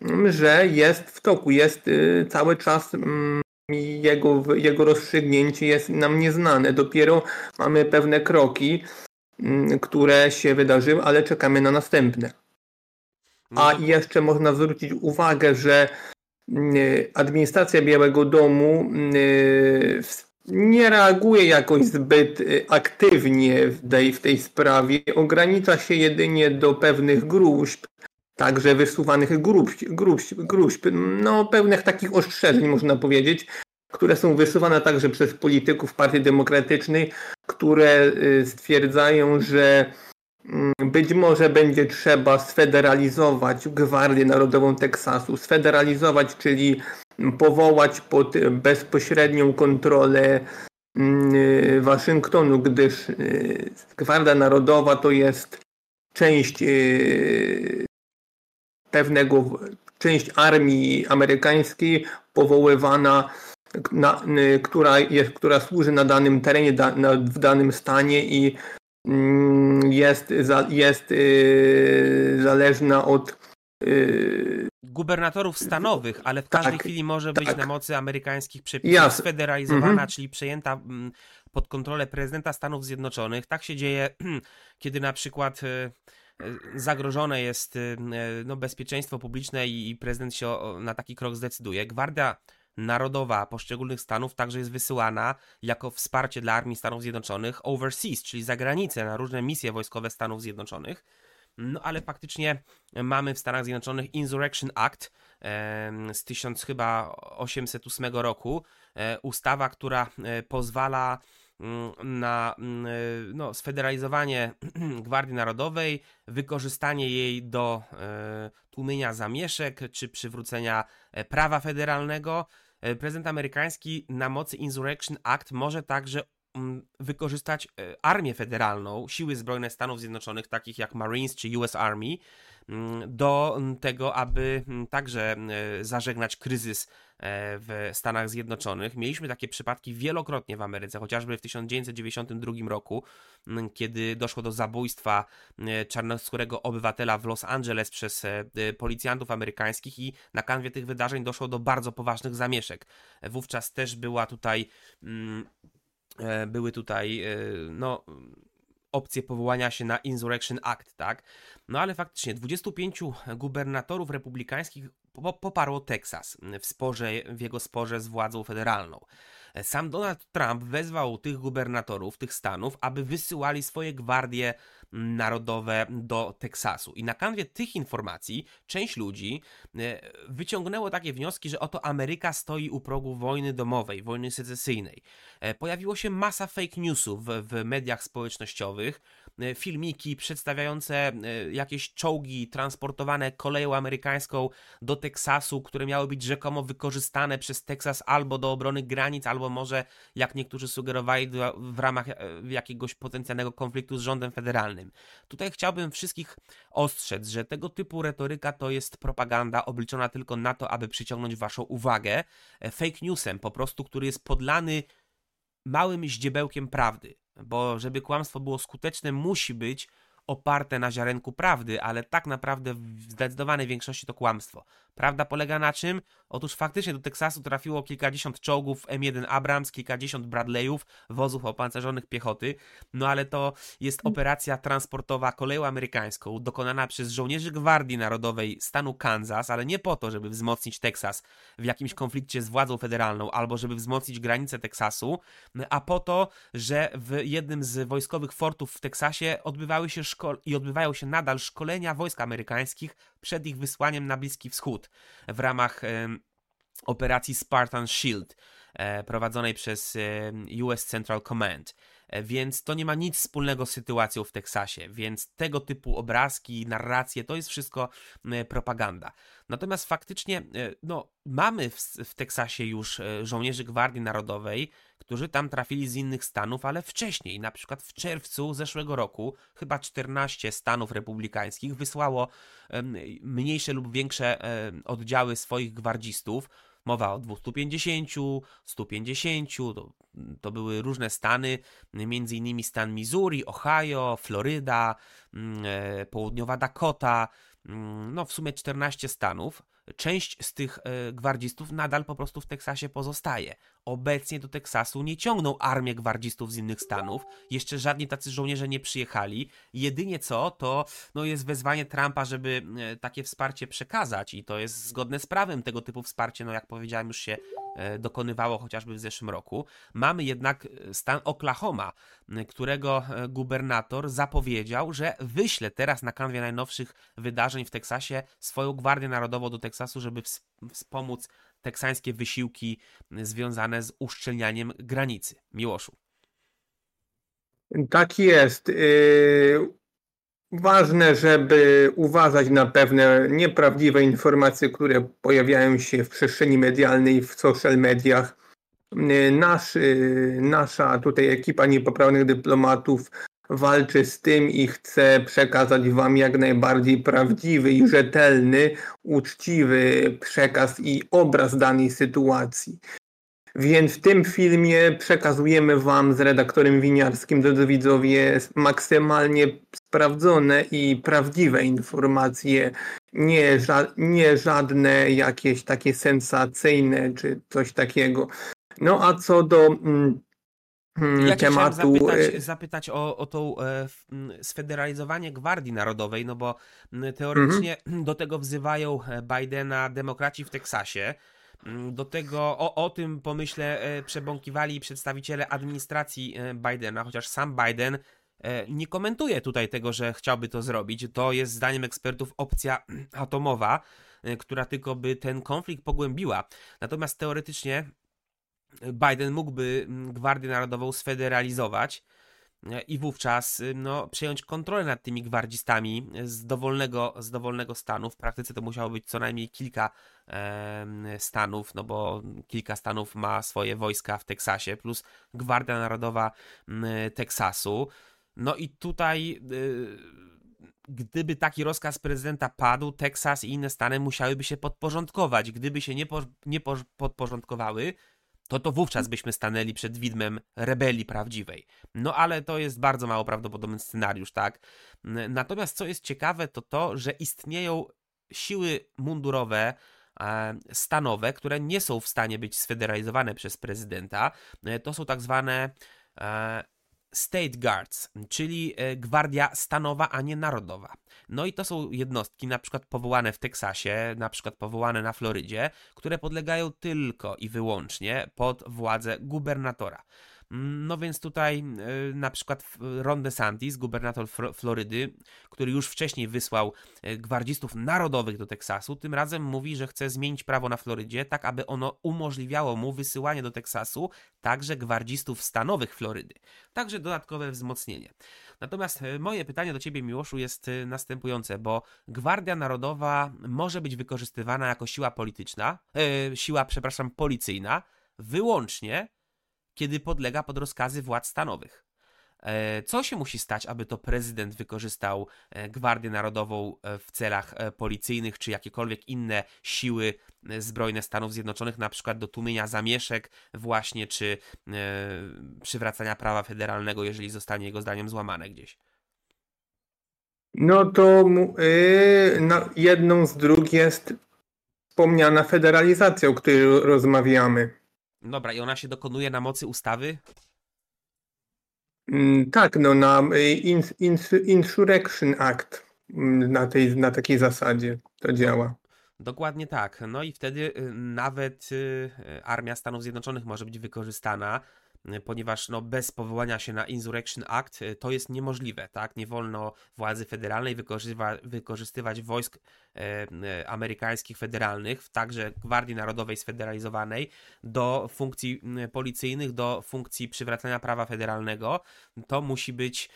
mm, że jest w toku, jest y, cały czas mm, jego, jego rozstrzygnięcie jest nam nieznane. Dopiero mamy pewne kroki, które się wydarzyły, ale czekamy na następne. No A jeszcze można zwrócić uwagę, że mm, administracja Białego Domu mm, nie reaguje jakoś zbyt y, aktywnie w tej, w tej sprawie. Ogranicza się jedynie do pewnych gruźb, także wysuwanych gruźb, gruźb, gruźb no pewnych takich ostrzeżeń można powiedzieć, które są wysuwane także przez polityków Partii Demokratycznej, które y, stwierdzają, że być może będzie trzeba sfederalizować Gwardię Narodową Teksasu. Sfederalizować, czyli powołać pod bezpośrednią kontrolę mm, Waszyngtonu, gdyż y, Gwardia Narodowa to jest część y, pewnego, część armii amerykańskiej powoływana, na, y, która, jest, która służy na danym terenie, na, w danym stanie i Mm, jest, jest yy, zależna od yy, gubernatorów stanowych, ale w każdej tak, chwili może tak. być na mocy amerykańskich przepisów sfederalizowana, mhm. czyli przejęta mm, pod kontrolę prezydenta Stanów Zjednoczonych. Tak się dzieje, kiedy na przykład y, y, zagrożone jest y, no, bezpieczeństwo publiczne i prezydent się na taki krok zdecyduje. Gwardia narodowa poszczególnych stanów także jest wysyłana jako wsparcie dla Armii Stanów Zjednoczonych overseas, czyli za granicę, na różne misje wojskowe Stanów Zjednoczonych. No ale faktycznie mamy w Stanach Zjednoczonych Insurrection Act z 1808 roku, e, ustawa, która e, pozwala mm, na mm, e, no, sfederalizowanie Gwardii Narodowej, wykorzystanie jej do tłumienia zamieszek czy przywrócenia prawa federalnego. E, prezydent amerykański na mocy Insurrection Act może także mm, wykorzystać e, armię federalną, siły zbrojne Stanów Zjednoczonych, takich jak Marines czy US Army, mm, do tego, aby także zażegnać kryzys E, w Stanach Zjednoczonych. Mieliśmy takie przypadki wielokrotnie w Ameryce, chociażby w 1992 roku, kiedy doszło do zabójstwa czarnoskórego obywatela w Los Angeles przez e, policjantów amerykańskich i na kanwie tych wydarzeń doszło do bardzo poważnych zamieszek. Wówczas też była tutaj e, były tutaj no opcje powołania się na Insurrection Act, tak? No ale faktycznie 25 gubernatorów republikańskich poparło Teksas w sporze, w jego sporze z władzą federalną. Sam Donald Trump wezwał tych gubernatorów, tych stanów, aby wysyłali swoje gwardie narodowe do Teksasu. I na kanwie tych informacji część ludzi e, wyciągnęło takie wnioski, że oto Ameryka stoi u progu wojny domowej, wojny secesyjnej. E, pojawiło się masa fake newsów w, mediach społecznościowych, filmiki przedstawiające jakieś czołgi transportowane koleją amerykańską do Teksasu, które miały być rzekomo wykorzystane przez Teksas albo do obrony granic, albo może, jak niektórzy sugerowali, w ramach jakiegoś potencjalnego konfliktu z rządem federalnym. Tutaj chciałbym wszystkich ostrzec, że tego typu retoryka to jest propaganda obliczona tylko na to, aby przyciągnąć waszą uwagę e, fake newsem, po prostu, który jest podlany małym ździebełkiem prawdy. Bo żeby kłamstwo było skuteczne, musi być oparte na ziarenku prawdy, ale tak naprawdę w zdecydowanej większości to kłamstwo. Prawda polega na czym? Otóż faktycznie do Teksasu trafiło kilkadziesiąt czołgów M1 Abrams, kilkadziesiąt Bradleyów, wozów opancerzonych piechoty, no ale to jest operacja transportowa koleją amerykańską, dokonana przez żołnierzy Gwardii Narodowej stanu Kansas, ale nie po to, żeby wzmocnić Teksas w jakimś konflikcie z władzą federalną, albo żeby wzmocnić granice Teksasu, a po to, że w jednym z wojskowych fortów w Teksasie odbywały się szko- i odbywają się nadal szkolenia wojsk amerykańskich przed ich wysłaniem na Bliski Wschód w ramach operacji Spartan Shield e, prowadzonej przez US Central Command. E, więc to nie ma nic wspólnego z sytuacją w Teksasie, więc tego typu obrazki, narracje to jest wszystko propaganda. Natomiast faktycznie, e, no, mamy w, w Teksasie już żołnierzy Gwardii Narodowej, którzy tam trafili z innych stanów, ale wcześniej, na przykład w czerwcu zeszłego roku, chyba 14 stanów republikańskich wysłało mniejsze lub większe oddziały swoich gwardzistów. Mowa o 250, 150, to, to były różne stany, między innymi stan Missouri, Ohio, Floryda, mm, e, południowa Dakota, mm, no w sumie 14 stanów. Część z tych e, gwardzistów nadal po prostu w Teksasie pozostaje. Obecnie do Teksasu nie ciągną armię gwardzistów z innych stanów, jeszcze żadni tacy żołnierze nie przyjechali. Jedynie co, to no, jest wezwanie Trumpa, żeby e, takie wsparcie przekazać i to jest zgodne z prawem. Tego typu wsparcie, no jak powiedziałem, już się e, dokonywało chociażby w zeszłym roku. Mamy jednak stan Oklahoma, którego gubernator zapowiedział, że wyśle teraz na kanwie najnowszych wydarzeń w Teksasie swoją Gwardię Narodową do Teksasu, żeby wspomóc teksańskie wysiłki związane z uszczelnianiem granicy. Miłoszu. Tak jest. Ważne, żeby uważać na pewne nieprawdziwe informacje, które pojawiają się w przestrzeni medialnej, w social mediach. Y, nasz, y, nasza tutaj ekipa niepoprawnych dyplomatów walczy z tym i chce przekazać Wam jak najbardziej prawdziwy i rzetelny, uczciwy przekaz i obraz danej sytuacji. Więc w tym filmie przekazujemy Wam z redaktorem winiarskim, drodzy widzowie, maksymalnie sprawdzone i prawdziwe informacje, nie, ża nie żadne jakieś takie sensacyjne czy coś takiego. No a co do mm, Hmm, ja tematu. Zapytać, y- zapytać o, o tą e, sfederalizowanie Gwardii Narodowej, no bo teoretycznie mhm. do tego wzywają e, Bidena demokraci w Teksasie. Do tego o, o tym pomyśle e, przebąkiwali przedstawiciele administracji Bidena, chociaż sam Biden nie komentuje tutaj tego, że chciałby to zrobić. To jest zdaniem ekspertów opcja atomowa, która tylko by ten konflikt pogłębiła. Natomiast teoretycznie Biden mógłby mm, Gwardię Narodową sfederalizować. i wówczas no, przejąć kontrolę nad tymi gwardzistami z dowolnego, z dowolnego stanu. W praktyce to musiało być co najmniej kilka e, stanów, no bo kilka stanów ma swoje wojska w Teksasie, plus Gwardia Narodowa Teksasu. No i tutaj. E, gdyby taki rozkaz prezydenta padł, Teksas i inne stany musiałyby się podporządkować. Gdyby się nie, po, nie podporządkowały, to to wówczas byśmy stanęli przed widmem rebelii prawdziwej. No ale to jest bardzo mało prawdopodobny scenariusz, tak? Natomiast co jest ciekawe, to to, że istnieją siły mundurowe, stanowe, które nie są w stanie być sfederalizowane przez prezydenta. E, to są tak zwane e, State Guards, czyli e, gwardia stanowa, a nie narodowa. No i to są jednostki na przykład powołane w Teksasie, na przykład powołane na Florydzie, które podlegają tylko i wyłącznie pod władzę gubernatora. No więc tutaj e, na przykład Ron DeSantis, gubernator Florydy, który już wcześniej wysłał e, gwardzistów narodowych do Teksasu, tym razem mówi, że chce zmienić prawo na Florydzie, tak aby ono umożliwiało mu wysyłanie do Teksasu także gwardzistów stanowych Florydy. Także dodatkowe wzmocnienie. Natomiast e, moje pytanie do Ciebie, Miłoszu, jest następujące, bo Gwardia Narodowa może być wykorzystywana jako siła polityczna, siła, przepraszam, policyjna, wyłącznie kiedy podlega pod rozkazy władz stanowych. E, co się musi stać, aby to prezydent wykorzystał e, Gwardię Narodową e, w celach policyjnych, czy jakiekolwiek inne siły zbrojne Stanów Zjednoczonych, na przykład do tłumienia zamieszek, właśnie, czy przywracania prawa federalnego, jeżeli zostanie jego zdaniem złamane gdzieś? No to yy, no, jedną z dróg jest wspomniana federalizacja, o której rozmawiamy. Dobra, i ona się dokonuje na mocy ustawy? Mm, tak, no na y, Insurrection Act mm, na, tej, na takiej zasadzie to działa. Dokładnie tak. No i wtedy y, nawet y, armia Stanów Zjednoczonych może być wykorzystana ponieważ no, bez powołania się na Insurrection Act y, to jest niemożliwe, tak? Nie wolno władzy federalnej wykorzystywać wojsk e, amerykańskich federalnych, także Gwardii Narodowej sfederalizowanej, do funkcji policyjnych, do funkcji przywracania prawa federalnego. To musi być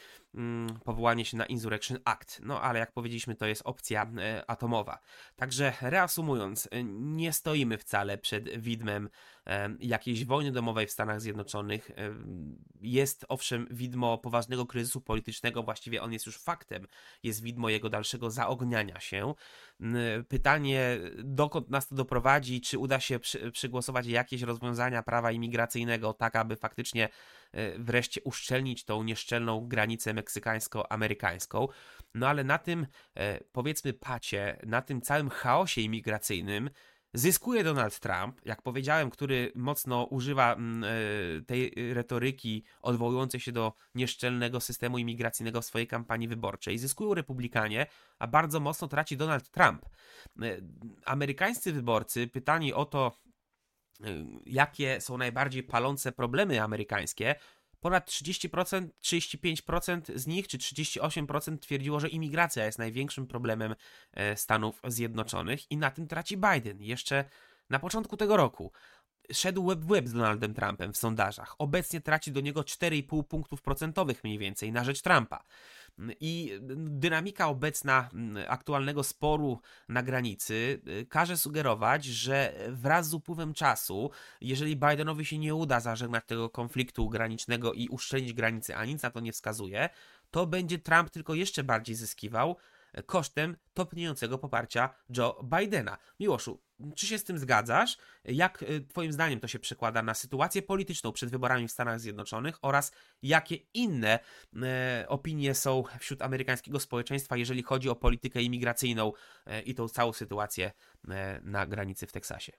powołanie się na Insurrection Act. No ale jak powiedzieliśmy, to jest opcja e, atomowa. Także reasumując, e, nie stoimy wcale przed widmem e, jakiejś wojny domowej w Stanach Zjednoczonych. Jest owszem widmo poważnego kryzysu politycznego, właściwie on jest już faktem, jest widmo jego dalszego zaogniania się. Pytanie, dokąd nas to doprowadzi, czy uda się przy, przygłosować jakieś rozwiązania prawa imigracyjnego, tak aby faktycznie wreszcie uszczelnić tą nieszczelną granicę meksykańsko-amerykańską. No ale na tym, e, powiedzmy, pacie, na tym całym chaosie imigracyjnym, Zyskuje Donald Trump, jak powiedziałem, który mocno używa mm, e, tej retoryki odwołującej się do nieszczelnego systemu imigracyjnego w swojej kampanii wyborczej. Zyskują republikanie, a bardzo mocno traci Donald Trump. Amerykańscy wyborcy, pytani o to, jakie są najbardziej palące problemy amerykańskie, ponad 30%, 35% z nich, czy 38% twierdziło, że imigracja jest największym problemem e, Stanów Zjednoczonych i na tym traci Biden. Jeszcze na początku tego roku szedł web w web z Donaldem Trumpem w sondażach. Obecnie traci do niego 4,5 punktów procentowych mniej więcej na rzecz Trumpa. I dynamika obecna aktualnego sporu na granicy y, każe sugerować, że wraz z upływem czasu, jeżeli Bidenowi się nie uda zażegnać tego konfliktu granicznego i uszczelnić granicy, a nic na to nie wskazuje, to będzie Trump tylko jeszcze bardziej zyskiwał kosztem topniejącego poparcia Joe Bidena. Miłoszu, czy się z tym zgadzasz? Jak y, Twoim zdaniem to się przekłada na sytuację polityczną przed wyborami w Stanach Zjednoczonych oraz jakie inne e, opinie są wśród amerykańskiego społeczeństwa, jeżeli chodzi o politykę imigracyjną e, i tą całą sytuację e, na granicy w Teksasie?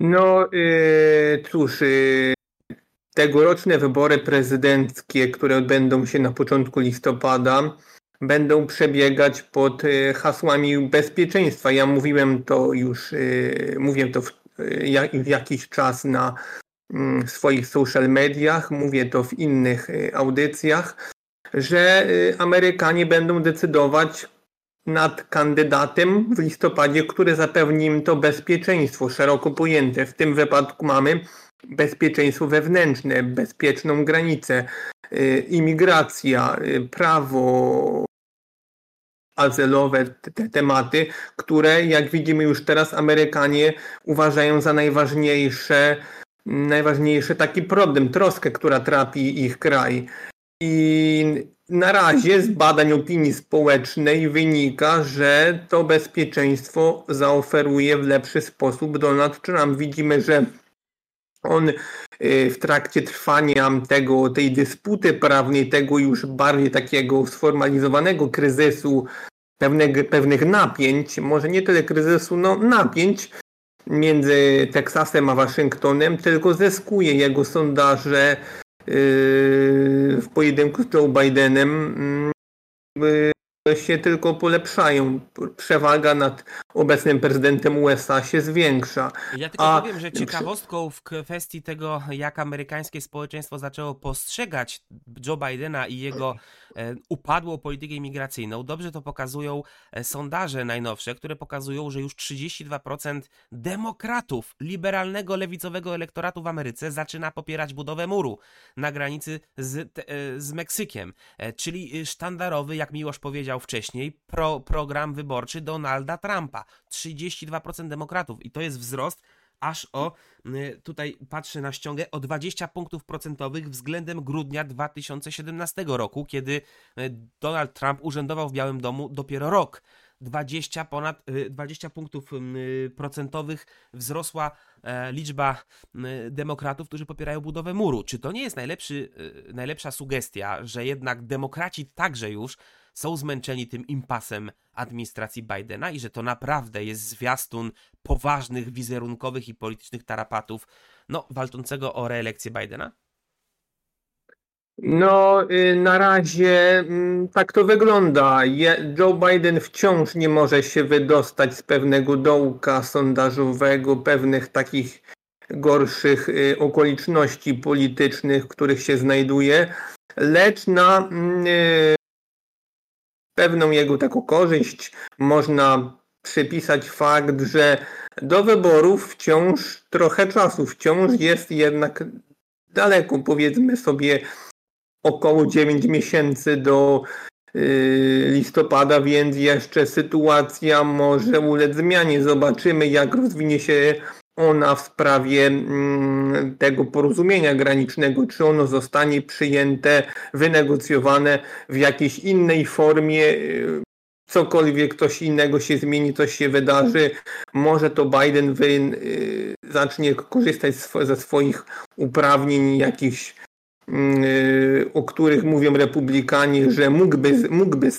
No yy, cóż, yy, tegoroczne wybory prezydenckie, które odbędą się na początku listopada, będą przebiegać pod y, hasłami bezpieczeństwa. Ja mówiłem to już, y, mówiłem to w, y, w jakiś czas na mm, swoich social mediach, mówię to w innych audycjach, że Amerykanie będą decydować nad kandydatem w listopadzie, który zapewni im to bezpieczeństwo szeroko pojęte. W tym wypadku mamy bezpieczeństwo wewnętrzne, bezpieczną granicę, y, imigracja, y, prawo azylowe, te tematy, które jak widzimy już teraz Amerykanie uważają za najważniejsze, najważniejszy taki problem, troskę, która trapi ich kraj. I na razie z badań opinii społecznej wynika, że to bezpieczeństwo zaoferuje w lepszy sposób Donald Trump. Widzimy, że on y, w trakcie trwania tego, tej dysputy prawnej, tego już bardziej takiego sformalizowanego kryzysu, pewnych, pewnych napięć, może nie tyle kryzysu, no napięć między Teksasem a Waszyngtonem, tylko zyskuje jego sondaże yy, w pojedynku z Joe Bidenem yy, się tylko polepszają. Przewaga nad obecnym prezydentem USA się zwiększa. Ja tylko A... powiem, że ciekawostką w kwestii tego, jak amerykańskie społeczeństwo zaczęło postrzegać Joe Bidena i jego e, upadłą politykę imigracyjną, dobrze to pokazują e, sondaże najnowsze, które pokazują, że już 32% demokratów liberalnego, lewicowego elektoratu w Ameryce zaczyna popierać budowę muru na granicy z, e, z Meksykiem, czyli sztandarowy, jak Miłosz powiedział, powiedział wcześniej, pro, program wyborczy Donalda Trumpa. 32% demokratów i to jest wzrost aż o, y, tutaj patrzę na ściągę, o 20 punktów procentowych względem grudnia 2017 roku, kiedy y, Donald Trump urzędował w Białym Domu dopiero rok. 20 ponad 20 y, punktów procentowych wzrosła e, liczba demokratów, którzy popierają budowę muru. Czy to nie jest najlepszy, najlepsza sugestia, że jednak demokraci także już są zmęczeni tym impasem administracji Bidena i że to naprawdę jest zwiastun poważnych wizerunkowych i politycznych tarapatów, no, walczącego o reelekcję Bidena? No, y, na razie mm, tak to wygląda. Joe Biden wciąż nie może się wydostać z pewnego dołka sondażowego, pewnych takich gorszych y, okoliczności politycznych, w których się znajduje, lecz na mm, y, pewną jego taką korzyść można przypisać fakt, że do wyborów wciąż trochę czasu, wciąż jest jednak daleko, powiedzmy sobie około 9 miesięcy do yy, listopada, więc jeszcze sytuacja może ulec zmianie. Zobaczymy, jak rozwinie się ona w sprawie mm, tego porozumienia granicznego, czy ono zostanie przyjęte, wynegocjowane w jakiejś innej formie, y, cokolwiek coś innego się zmieni, coś się wydarzy, może to Biden wy, y, zacznie korzystać ze swoich uprawnień jakichś, y, o których mówią republikanie, że mógłby, mógłby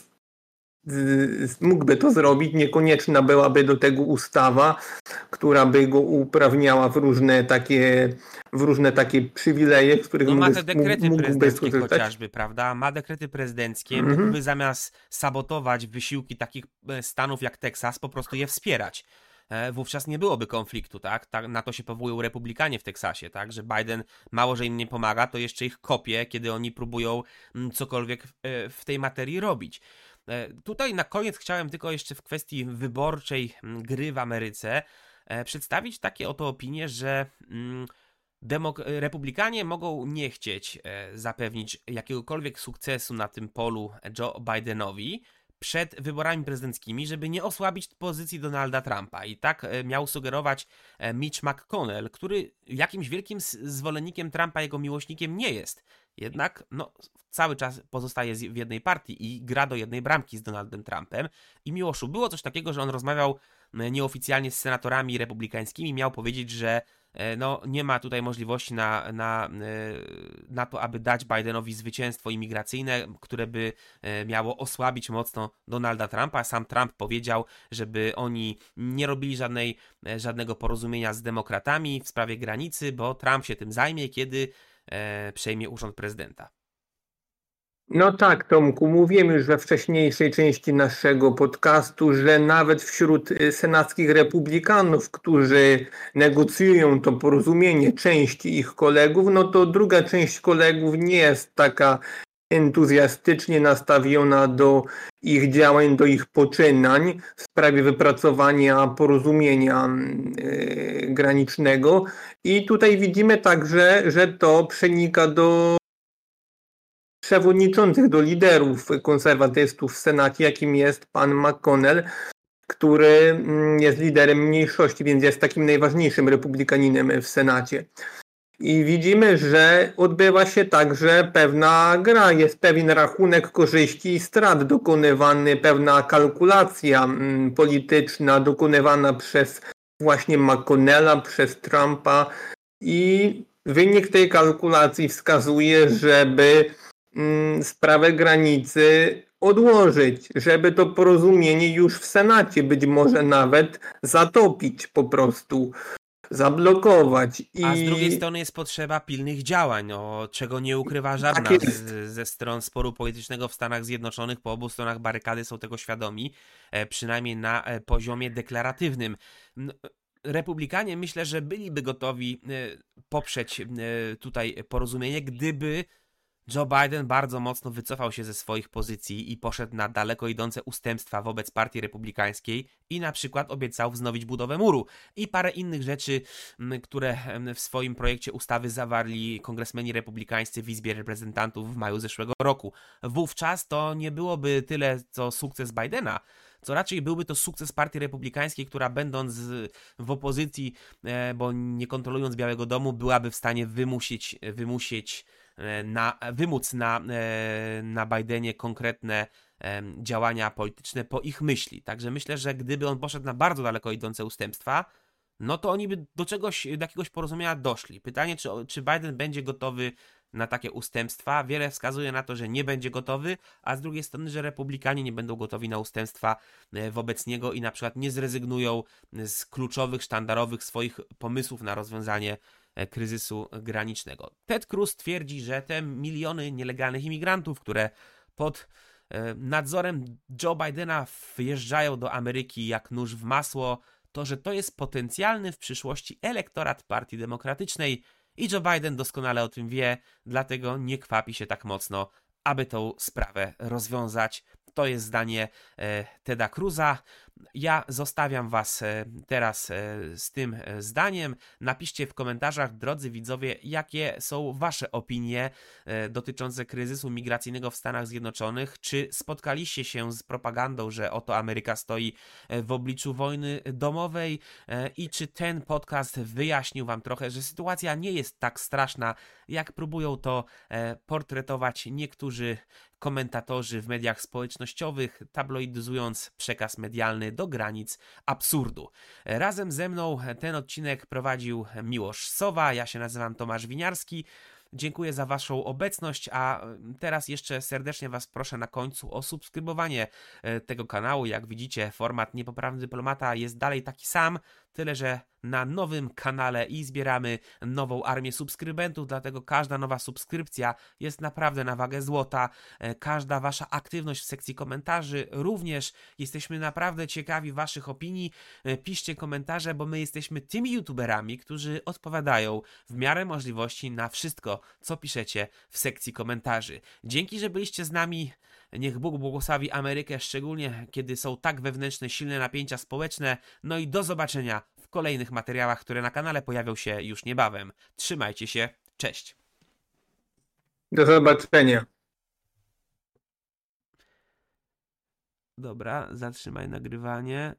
mógłby to zrobić, niekonieczna byłaby do tego ustawa, która by go uprawniała w różne takie, w różne takie przywileje, w których no, ma te dekrety prezydenckie chociażby, prawda? Ma dekrety prezydenckie, mm -hmm. mógłby zamiast sabotować wysiłki takich e, stanów jak Teksas, po prostu je wspierać e, wówczas nie byłoby konfliktu, tak? tak? Na to się powołują republikanie w Teksasie, tak? Że Biden mało, że im nie pomaga, to jeszcze ich kopie, kiedy oni próbują mm, cokolwiek e, w tej materii robić. E, tutaj na koniec chciałem tylko jeszcze w kwestii wyborczej gry w Ameryce e, przedstawić takie oto opinie, że mm, republikanie mogą nie chcieć e, zapewnić jakiegokolwiek sukcesu na tym polu Joe Bidenowi przed wyborami prezydenckimi, żeby nie osłabić pozycji Donalda Trumpa. I tak miał sugerować Mitch McConnell, który jakimś wielkim zwolennikiem Trumpa, jego miłośnikiem nie jest. Jednak no, cały czas pozostaje w jednej partii i gra do jednej bramki z Donaldem Trumpem. I Miłoszu, było coś takiego, że on rozmawiał nieoficjalnie z senatorami republikańskimi, miał powiedzieć, że e, no, nie ma tutaj możliwości na, na, e, na to, aby dać Bidenowi zwycięstwo imigracyjne, które by e, miało osłabić mocno Donalda Trumpa. Sam Trump powiedział, żeby oni nie robili żadnej, żadnego porozumienia z demokratami w sprawie granicy, bo Trump się tym zajmie, kiedy e, przejmie urząd prezydenta. No tak, Tomku, mówiłem już we wcześniejszej części naszego podcastu, że nawet wśród y, senackich republikanów, którzy negocjują to porozumienie, części ich kolegów, no to druga część kolegów nie jest taka entuzjastycznie nastawiona do ich działań, do ich poczynań w sprawie wypracowania porozumienia yy, granicznego. I tutaj widzimy także, że to przenika do przewodniczących, do liderów konserwatystów w Senacie, jakim jest pan McConnell, który mm, jest liderem mniejszości, więc jest takim najważniejszym republikaninem w Senacie. I widzimy, że odbywa się także pewna gra, jest pewien rachunek korzyści i strat dokonywany, pewna kalkulacja mm, polityczna dokonywana przez właśnie McConnella, przez Trumpa i wynik tej kalkulacji wskazuje, żeby sprawę granicy odłożyć, żeby to porozumienie już w Senacie być może nawet zatopić po prostu zablokować. I... A z drugiej strony jest potrzeba pilnych działań, o czego nie ukrywa żadna tak z, ze stron sporu politycznego w Stanach Zjednoczonych. Po obu stronach barykady są tego świadomi, e, przynajmniej na e, poziomie deklaratywnym. Republikanie myślę, że byliby gotowi e, poprzeć tutaj porozumienie, gdyby Joe Biden bardzo mocno wycofał się ze swoich pozycji i poszedł na daleko idące ustępstwa wobec partii republikańskiej i na przykład obiecał wznowić budowę muru i parę innych rzeczy, które w swoim projekcie ustawy zawarli kongresmeni republikańscy w Izbie Reprezentantów w maju zeszłego roku. Wówczas to nie byłoby tyle co sukces Bidena, co raczej byłby to sukces partii republikańskiej, która będąc w opozycji, e, bo nie kontrolując Białego Domu, byłaby w stanie wymusić, wymusić na, wymóc na, e, na Bidenie konkretne e, działania polityczne po ich myśli. Także myślę, że gdyby on poszedł na bardzo daleko idące ustępstwa, no to oni by do czegoś, do jakiegoś porozumienia doszli. Pytanie, czy, czy Biden będzie gotowy na takie ustępstwa. Wiele wskazuje na to, że nie będzie gotowy, a z drugiej strony, że republikanie nie będą gotowi na ustępstwa wobec niego i na przykład nie zrezygnują z kluczowych, sztandarowych swoich pomysłów na rozwiązanie E, kryzysu granicznego. Ted Cruz twierdzi, że te miliony nielegalnych imigrantów, które pod e, nadzorem Joe Bidena wjeżdżają do Ameryki jak nóż w masło, to że to jest potencjalny w przyszłości elektorat Partii Demokratycznej i Joe Biden doskonale o tym wie, dlatego nie kwapi się tak mocno, aby tą sprawę rozwiązać. To jest zdanie e, Teda Cruza. Ja zostawiam Was e, teraz e, z tym e, zdaniem. Napiszcie w komentarzach, drodzy widzowie, jakie są Wasze opinie dotyczące kryzysu migracyjnego w Stanach Zjednoczonych. Czy spotkaliście się z propagandą, że oto Ameryka stoi w obliczu wojny domowej i czy ten podcast wyjaśnił Wam trochę, że sytuacja nie jest tak straszna, jak próbują to portretować niektórzy komentatorzy w mediach społecznościowych, tabloidyzując przekaz medialny do granic absurdu. Razem ze mną ten odcinek prowadził Miłosz Sowa, ja się nazywam Tomasz Winiarski. Dziękuję za Waszą obecność, a teraz jeszcze serdecznie Was proszę na końcu o subskrybowanie e, tego kanału. Jak widzicie, format Niepoprawny Dyplomata jest dalej taki sam, tyle że na nowym kanale i zbieramy nową armię subskrybentów, dlatego każda nowa subskrypcja jest naprawdę na wagę złota. E, każda Wasza aktywność w sekcji komentarzy również jesteśmy naprawdę ciekawi Waszych opinii. E, piszcie komentarze, bo my jesteśmy tymi youtuberami, którzy odpowiadają w miarę możliwości na wszystko, co piszecie w sekcji komentarzy. Dzięki, że byliście z nami. Niech Bóg błogosławi Amerykę, szczególnie kiedy są tak wewnętrzne, silne napięcia społeczne. No i do zobaczenia w kolejnych materiałach, które na kanale pojawią się już niebawem. Trzymajcie się, cześć. Do zobaczenia. Dobra, zatrzymaj nagrywanie.